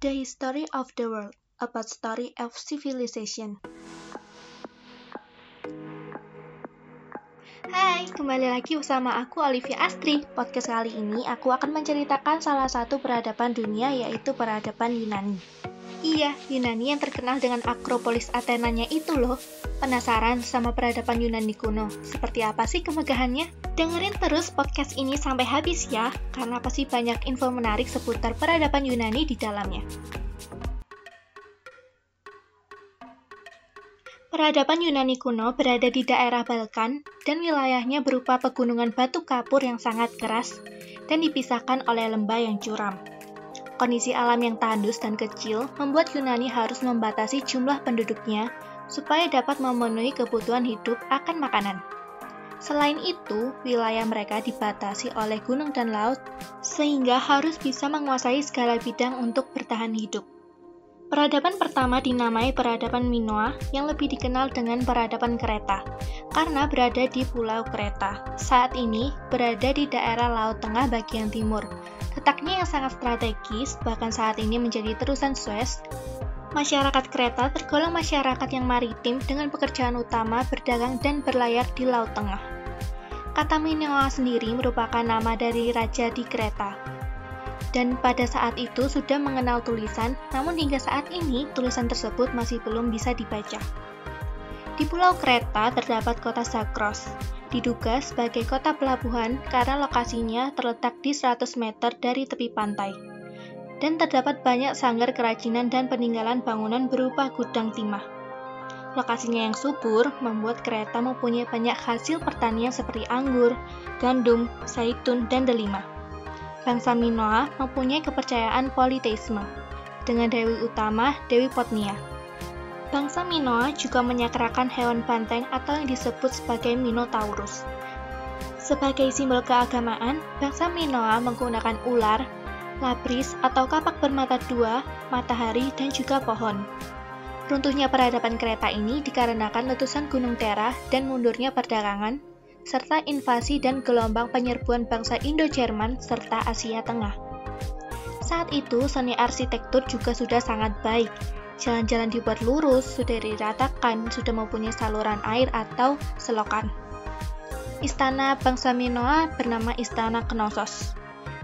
The History of the World, About Story of Civilization. Hai, kembali lagi bersama aku Olivia Astri. Podcast kali ini aku akan menceritakan salah satu peradaban dunia yaitu peradaban Yunani. Iya, Yunani yang terkenal dengan Akropolis Athenanya itu loh. Penasaran sama peradaban Yunani kuno? Seperti apa sih kemegahannya? Dengerin terus podcast ini sampai habis ya, karena pasti banyak info menarik seputar peradaban Yunani di dalamnya. Peradaban Yunani kuno berada di daerah Balkan dan wilayahnya berupa pegunungan batu kapur yang sangat keras dan dipisahkan oleh lembah yang curam. Kondisi alam yang tandus dan kecil membuat Yunani harus membatasi jumlah penduduknya supaya dapat memenuhi kebutuhan hidup akan makanan. Selain itu, wilayah mereka dibatasi oleh gunung dan laut, sehingga harus bisa menguasai segala bidang untuk bertahan hidup. Peradaban pertama dinamai peradaban Minoa yang lebih dikenal dengan peradaban Kreta, karena berada di Pulau Kreta. Saat ini berada di daerah Laut Tengah bagian timur, Letaknya yang sangat strategis, bahkan saat ini menjadi terusan Suez, masyarakat Kreta tergolong masyarakat yang maritim dengan pekerjaan utama berdagang dan berlayar di Laut Tengah. Kata Minoa sendiri merupakan nama dari raja di Kreta. Dan pada saat itu sudah mengenal tulisan, namun hingga saat ini tulisan tersebut masih belum bisa dibaca. Di Pulau Kreta terdapat kota Sakros, diduga sebagai kota pelabuhan karena lokasinya terletak di 100 meter dari tepi pantai. Dan terdapat banyak sanggar kerajinan dan peninggalan bangunan berupa gudang timah. Lokasinya yang subur membuat kereta mempunyai banyak hasil pertanian seperti anggur, gandum, zaitun, dan delima. Bangsa Minoa mempunyai kepercayaan politeisme, dengan dewi utama Dewi Potnia, Bangsa Minoa juga menyakrakan hewan banteng atau yang disebut sebagai Minotaurus. Sebagai simbol keagamaan, bangsa Minoa menggunakan ular, labris atau kapak bermata dua, matahari, dan juga pohon. Runtuhnya peradaban kereta ini dikarenakan letusan Gunung Tera dan mundurnya perdagangan, serta invasi dan gelombang penyerbuan bangsa Indo-Jerman serta Asia Tengah. Saat itu, seni arsitektur juga sudah sangat baik, Jalan-jalan dibuat lurus, sudah diratakan, sudah mempunyai saluran air atau selokan. Istana bangsa Minoa bernama Istana Knossos,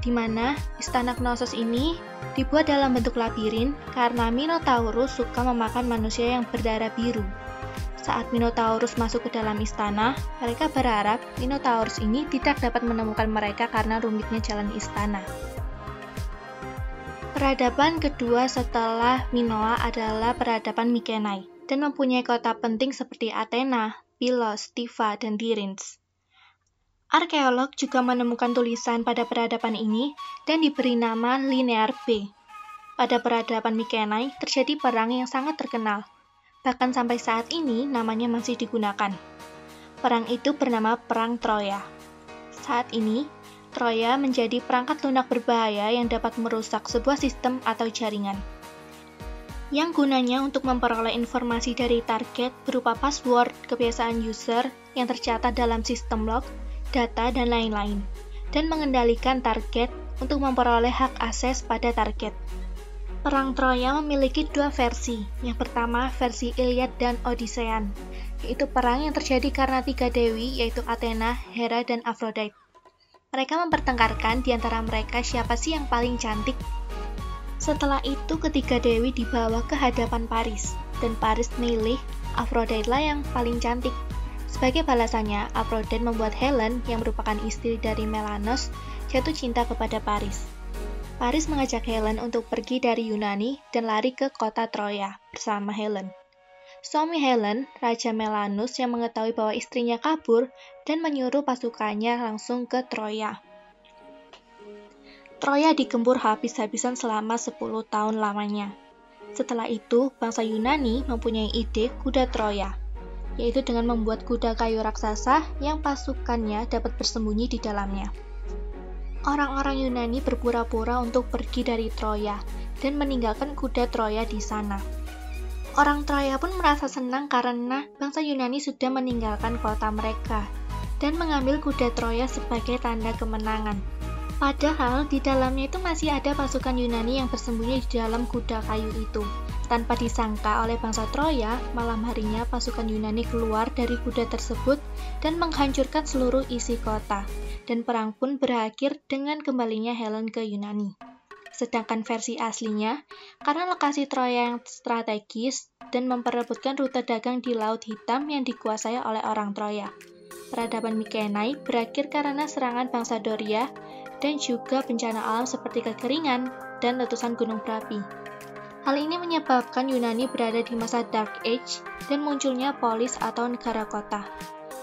di mana Istana Knossos ini dibuat dalam bentuk labirin karena Minotaurus suka memakan manusia yang berdarah biru. Saat Minotaurus masuk ke dalam istana, mereka berharap Minotaurus ini tidak dapat menemukan mereka karena rumitnya jalan istana. Peradaban kedua setelah Minoa adalah peradaban Mikenai dan mempunyai kota penting seperti Athena, Pilos, Tifa, dan Dirins. Arkeolog juga menemukan tulisan pada peradaban ini dan diberi nama Linear B. Pada peradaban Mikenai terjadi perang yang sangat terkenal. Bahkan sampai saat ini namanya masih digunakan. Perang itu bernama Perang Troya. Saat ini, Troya menjadi perangkat lunak berbahaya yang dapat merusak sebuah sistem atau jaringan. Yang gunanya untuk memperoleh informasi dari target berupa password, kebiasaan user yang tercatat dalam sistem log, data, dan lain-lain, dan mengendalikan target untuk memperoleh hak akses pada target. Perang Troya memiliki dua versi. Yang pertama, versi Iliad dan Odyssean, yaitu perang yang terjadi karena tiga dewi, yaitu Athena, Hera, dan Aphrodite. Mereka mempertengkarkan di antara mereka siapa sih yang paling cantik. Setelah itu ketiga dewi dibawa ke hadapan Paris, dan Paris milih Aphrodite lah yang paling cantik. Sebagai balasannya, Aphrodite membuat Helen, yang merupakan istri dari Melanos, jatuh cinta kepada Paris. Paris mengajak Helen untuk pergi dari Yunani dan lari ke kota Troya bersama Helen. Suami Helen, Raja Melanus yang mengetahui bahwa istrinya kabur dan menyuruh pasukannya langsung ke Troya. Troya digempur habis-habisan selama 10 tahun lamanya. Setelah itu, bangsa Yunani mempunyai ide kuda Troya, yaitu dengan membuat kuda kayu raksasa yang pasukannya dapat bersembunyi di dalamnya. Orang-orang Yunani berpura-pura untuk pergi dari Troya dan meninggalkan kuda Troya di sana. Orang Troya pun merasa senang karena bangsa Yunani sudah meninggalkan kota mereka dan mengambil kuda Troya sebagai tanda kemenangan. Padahal di dalamnya itu masih ada pasukan Yunani yang bersembunyi di dalam kuda kayu itu. Tanpa disangka oleh bangsa Troya, malam harinya pasukan Yunani keluar dari kuda tersebut dan menghancurkan seluruh isi kota. Dan perang pun berakhir dengan kembalinya Helen ke Yunani. Sedangkan versi aslinya, karena lokasi Troya yang strategis dan memperebutkan rute dagang di Laut Hitam yang dikuasai oleh orang Troya. Peradaban Mykenae berakhir karena serangan bangsa Doria dan juga bencana alam seperti kekeringan dan letusan gunung berapi. Hal ini menyebabkan Yunani berada di masa Dark Age dan munculnya polis atau negara kota.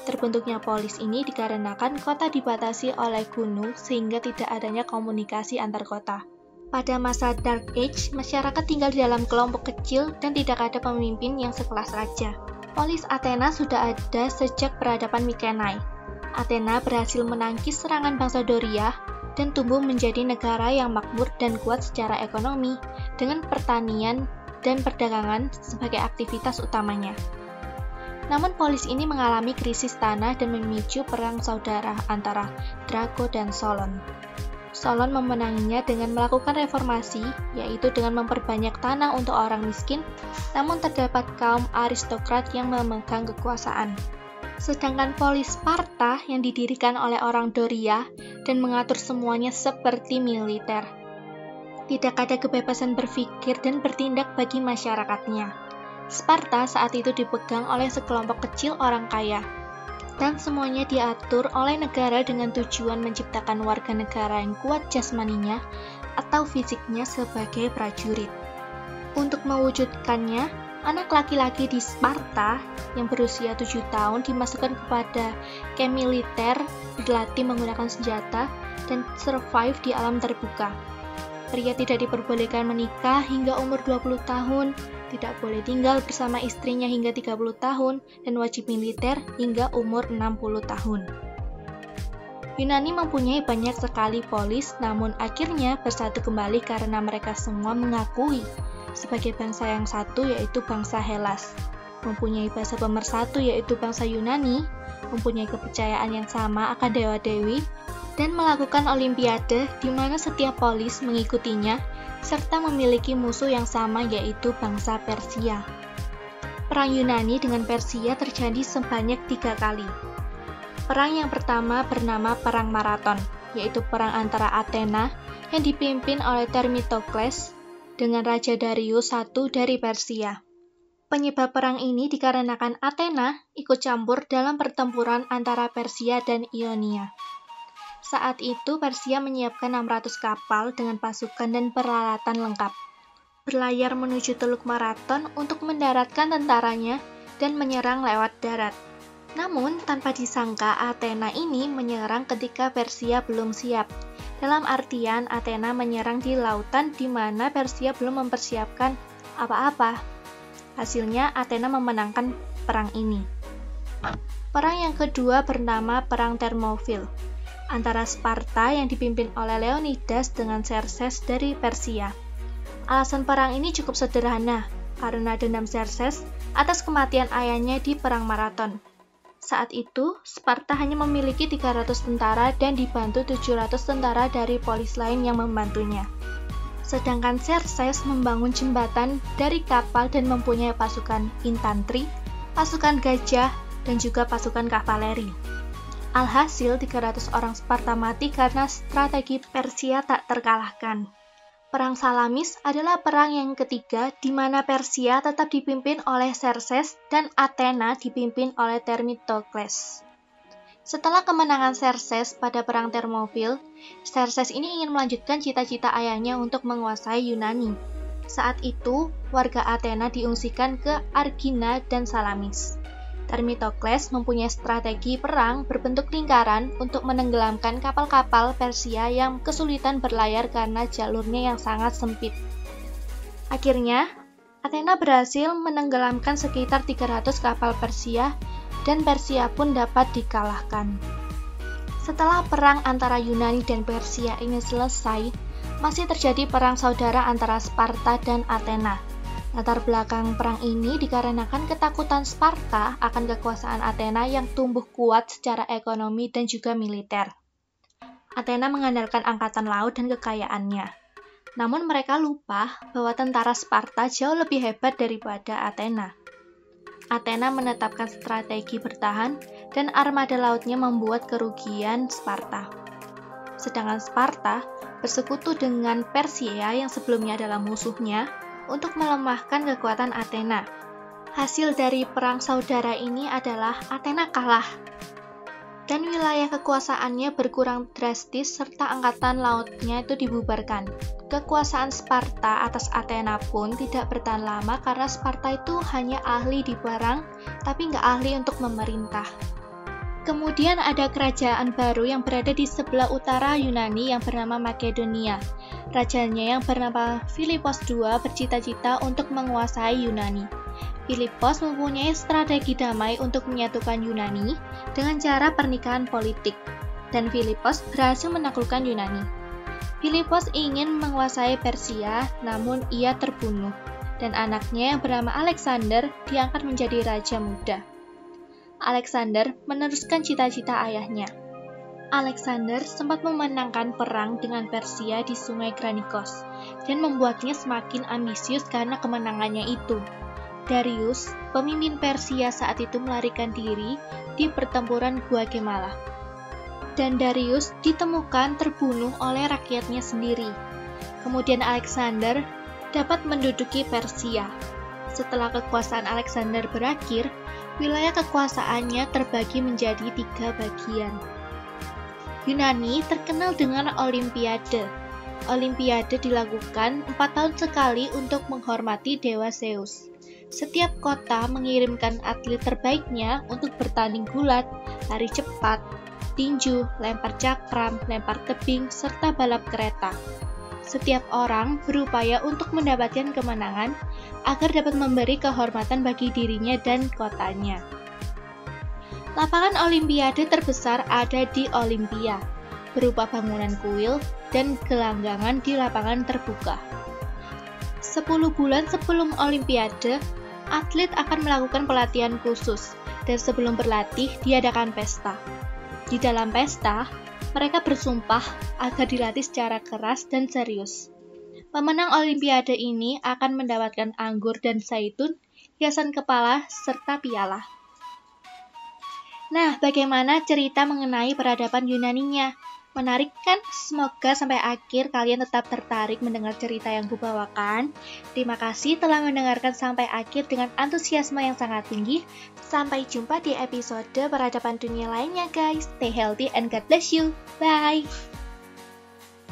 Terbentuknya polis ini dikarenakan kota dibatasi oleh gunung sehingga tidak adanya komunikasi antar kota. Pada masa Dark Age, masyarakat tinggal di dalam kelompok kecil dan tidak ada pemimpin yang sekelas raja. Polis Athena sudah ada sejak peradaban Mykenae. Athena berhasil menangkis serangan bangsa Doria dan tumbuh menjadi negara yang makmur dan kuat secara ekonomi dengan pertanian dan perdagangan sebagai aktivitas utamanya. Namun polis ini mengalami krisis tanah dan memicu perang saudara antara Draco dan Solon. Solon memenanginya dengan melakukan reformasi, yaitu dengan memperbanyak tanah untuk orang miskin, namun terdapat kaum aristokrat yang memegang kekuasaan sedangkan polis Sparta yang didirikan oleh orang Doria dan mengatur semuanya seperti militer. Tidak ada kebebasan berpikir dan bertindak bagi masyarakatnya. Sparta saat itu dipegang oleh sekelompok kecil orang kaya, dan semuanya diatur oleh negara dengan tujuan menciptakan warga negara yang kuat jasmaninya atau fisiknya sebagai prajurit. Untuk mewujudkannya, anak laki-laki di Sparta yang berusia 7 tahun dimasukkan kepada camp militer, berlatih menggunakan senjata, dan survive di alam terbuka. Pria tidak diperbolehkan menikah hingga umur 20 tahun, tidak boleh tinggal bersama istrinya hingga 30 tahun, dan wajib militer hingga umur 60 tahun. Yunani mempunyai banyak sekali polis, namun akhirnya bersatu kembali karena mereka semua mengakui sebagai bangsa yang satu yaitu bangsa Hellas, mempunyai bahasa pemersatu yaitu bangsa Yunani, mempunyai kepercayaan yang sama akan dewa-dewi, dan melakukan olimpiade di mana setiap polis mengikutinya, serta memiliki musuh yang sama yaitu bangsa Persia. Perang Yunani dengan Persia terjadi sebanyak tiga kali. Perang yang pertama bernama Perang Maraton, yaitu perang antara Athena yang dipimpin oleh Thermistocles dengan Raja Darius I dari Persia. Penyebab perang ini dikarenakan Athena ikut campur dalam pertempuran antara Persia dan Ionia. Saat itu Persia menyiapkan 600 kapal dengan pasukan dan peralatan lengkap. Berlayar menuju Teluk Maraton untuk mendaratkan tentaranya dan menyerang lewat darat. Namun, tanpa disangka Athena ini menyerang ketika Persia belum siap, dalam artian, Athena menyerang di lautan di mana Persia belum mempersiapkan apa-apa. Hasilnya, Athena memenangkan perang ini. Perang yang kedua bernama Perang Thermopylae antara Sparta yang dipimpin oleh Leonidas dengan Xerxes dari Persia. Alasan perang ini cukup sederhana, karena dendam Xerxes atas kematian ayahnya di Perang Maraton. Saat itu, Sparta hanya memiliki 300 tentara dan dibantu 700 tentara dari polis lain yang membantunya. Sedangkan Xerxes membangun jembatan dari kapal dan mempunyai pasukan infanteri, pasukan gajah, dan juga pasukan kavaleri. Alhasil, 300 orang Sparta mati karena strategi Persia tak terkalahkan. Perang Salamis adalah perang yang ketiga di mana Persia tetap dipimpin oleh Xerxes dan Athena dipimpin oleh Thermistocles. Setelah kemenangan Xerxes pada perang Thermopylae, Xerxes ini ingin melanjutkan cita-cita ayahnya untuk menguasai Yunani. Saat itu, warga Athena diungsikan ke Argina dan Salamis. Termitokles mempunyai strategi perang berbentuk lingkaran untuk menenggelamkan kapal-kapal Persia yang kesulitan berlayar karena jalurnya yang sangat sempit. Akhirnya, Athena berhasil menenggelamkan sekitar 300 kapal Persia dan Persia pun dapat dikalahkan. Setelah perang antara Yunani dan Persia ini selesai, masih terjadi perang saudara antara Sparta dan Athena Latar belakang perang ini dikarenakan ketakutan Sparta akan kekuasaan Athena yang tumbuh kuat secara ekonomi dan juga militer. Athena mengandalkan angkatan laut dan kekayaannya. Namun mereka lupa bahwa tentara Sparta jauh lebih hebat daripada Athena. Athena menetapkan strategi bertahan dan armada lautnya membuat kerugian Sparta. Sedangkan Sparta bersekutu dengan Persia yang sebelumnya adalah musuhnya untuk melemahkan kekuatan Athena. Hasil dari perang saudara ini adalah Athena kalah dan wilayah kekuasaannya berkurang drastis serta angkatan lautnya itu dibubarkan. Kekuasaan Sparta atas Athena pun tidak bertahan lama karena Sparta itu hanya ahli di perang, tapi nggak ahli untuk memerintah. Kemudian ada kerajaan baru yang berada di sebelah utara Yunani yang bernama Makedonia. Rajanya yang bernama Filipos II bercita-cita untuk menguasai Yunani. Filipos mempunyai strategi damai untuk menyatukan Yunani dengan cara pernikahan politik, dan Filipos berhasil menaklukkan Yunani. Filipos ingin menguasai Persia, namun ia terbunuh, dan anaknya yang bernama Alexander diangkat menjadi raja muda. Alexander meneruskan cita-cita ayahnya. Alexander sempat memenangkan perang dengan Persia di Sungai Granikos dan membuatnya semakin ambisius karena kemenangannya itu. Darius, pemimpin Persia saat itu melarikan diri di pertempuran Gua Gemala. Dan Darius ditemukan terbunuh oleh rakyatnya sendiri. Kemudian Alexander dapat menduduki Persia. Setelah kekuasaan Alexander berakhir, wilayah kekuasaannya terbagi menjadi tiga bagian. Yunani terkenal dengan Olimpiade. Olimpiade dilakukan empat tahun sekali untuk menghormati Dewa Zeus. Setiap kota mengirimkan atlet terbaiknya untuk bertanding gulat, lari cepat, tinju, lempar cakram, lempar tebing, serta balap kereta. Setiap orang berupaya untuk mendapatkan kemenangan agar dapat memberi kehormatan bagi dirinya dan kotanya. Lapangan Olimpiade terbesar ada di Olimpia, berupa bangunan kuil dan gelanggangan di lapangan terbuka. Sepuluh bulan sebelum Olimpiade, atlet akan melakukan pelatihan khusus, dan sebelum berlatih diadakan pesta. Di dalam pesta, mereka bersumpah agar dilatih secara keras dan serius. Pemenang Olimpiade ini akan mendapatkan anggur dan zaitun, hiasan kepala, serta piala. Nah, bagaimana cerita mengenai peradaban Yunaninya? Menarik kan? Semoga sampai akhir kalian tetap tertarik mendengar cerita yang kubawakan. Terima kasih telah mendengarkan sampai akhir dengan antusiasme yang sangat tinggi. Sampai jumpa di episode peradaban dunia lainnya guys. Stay healthy and God bless you. Bye!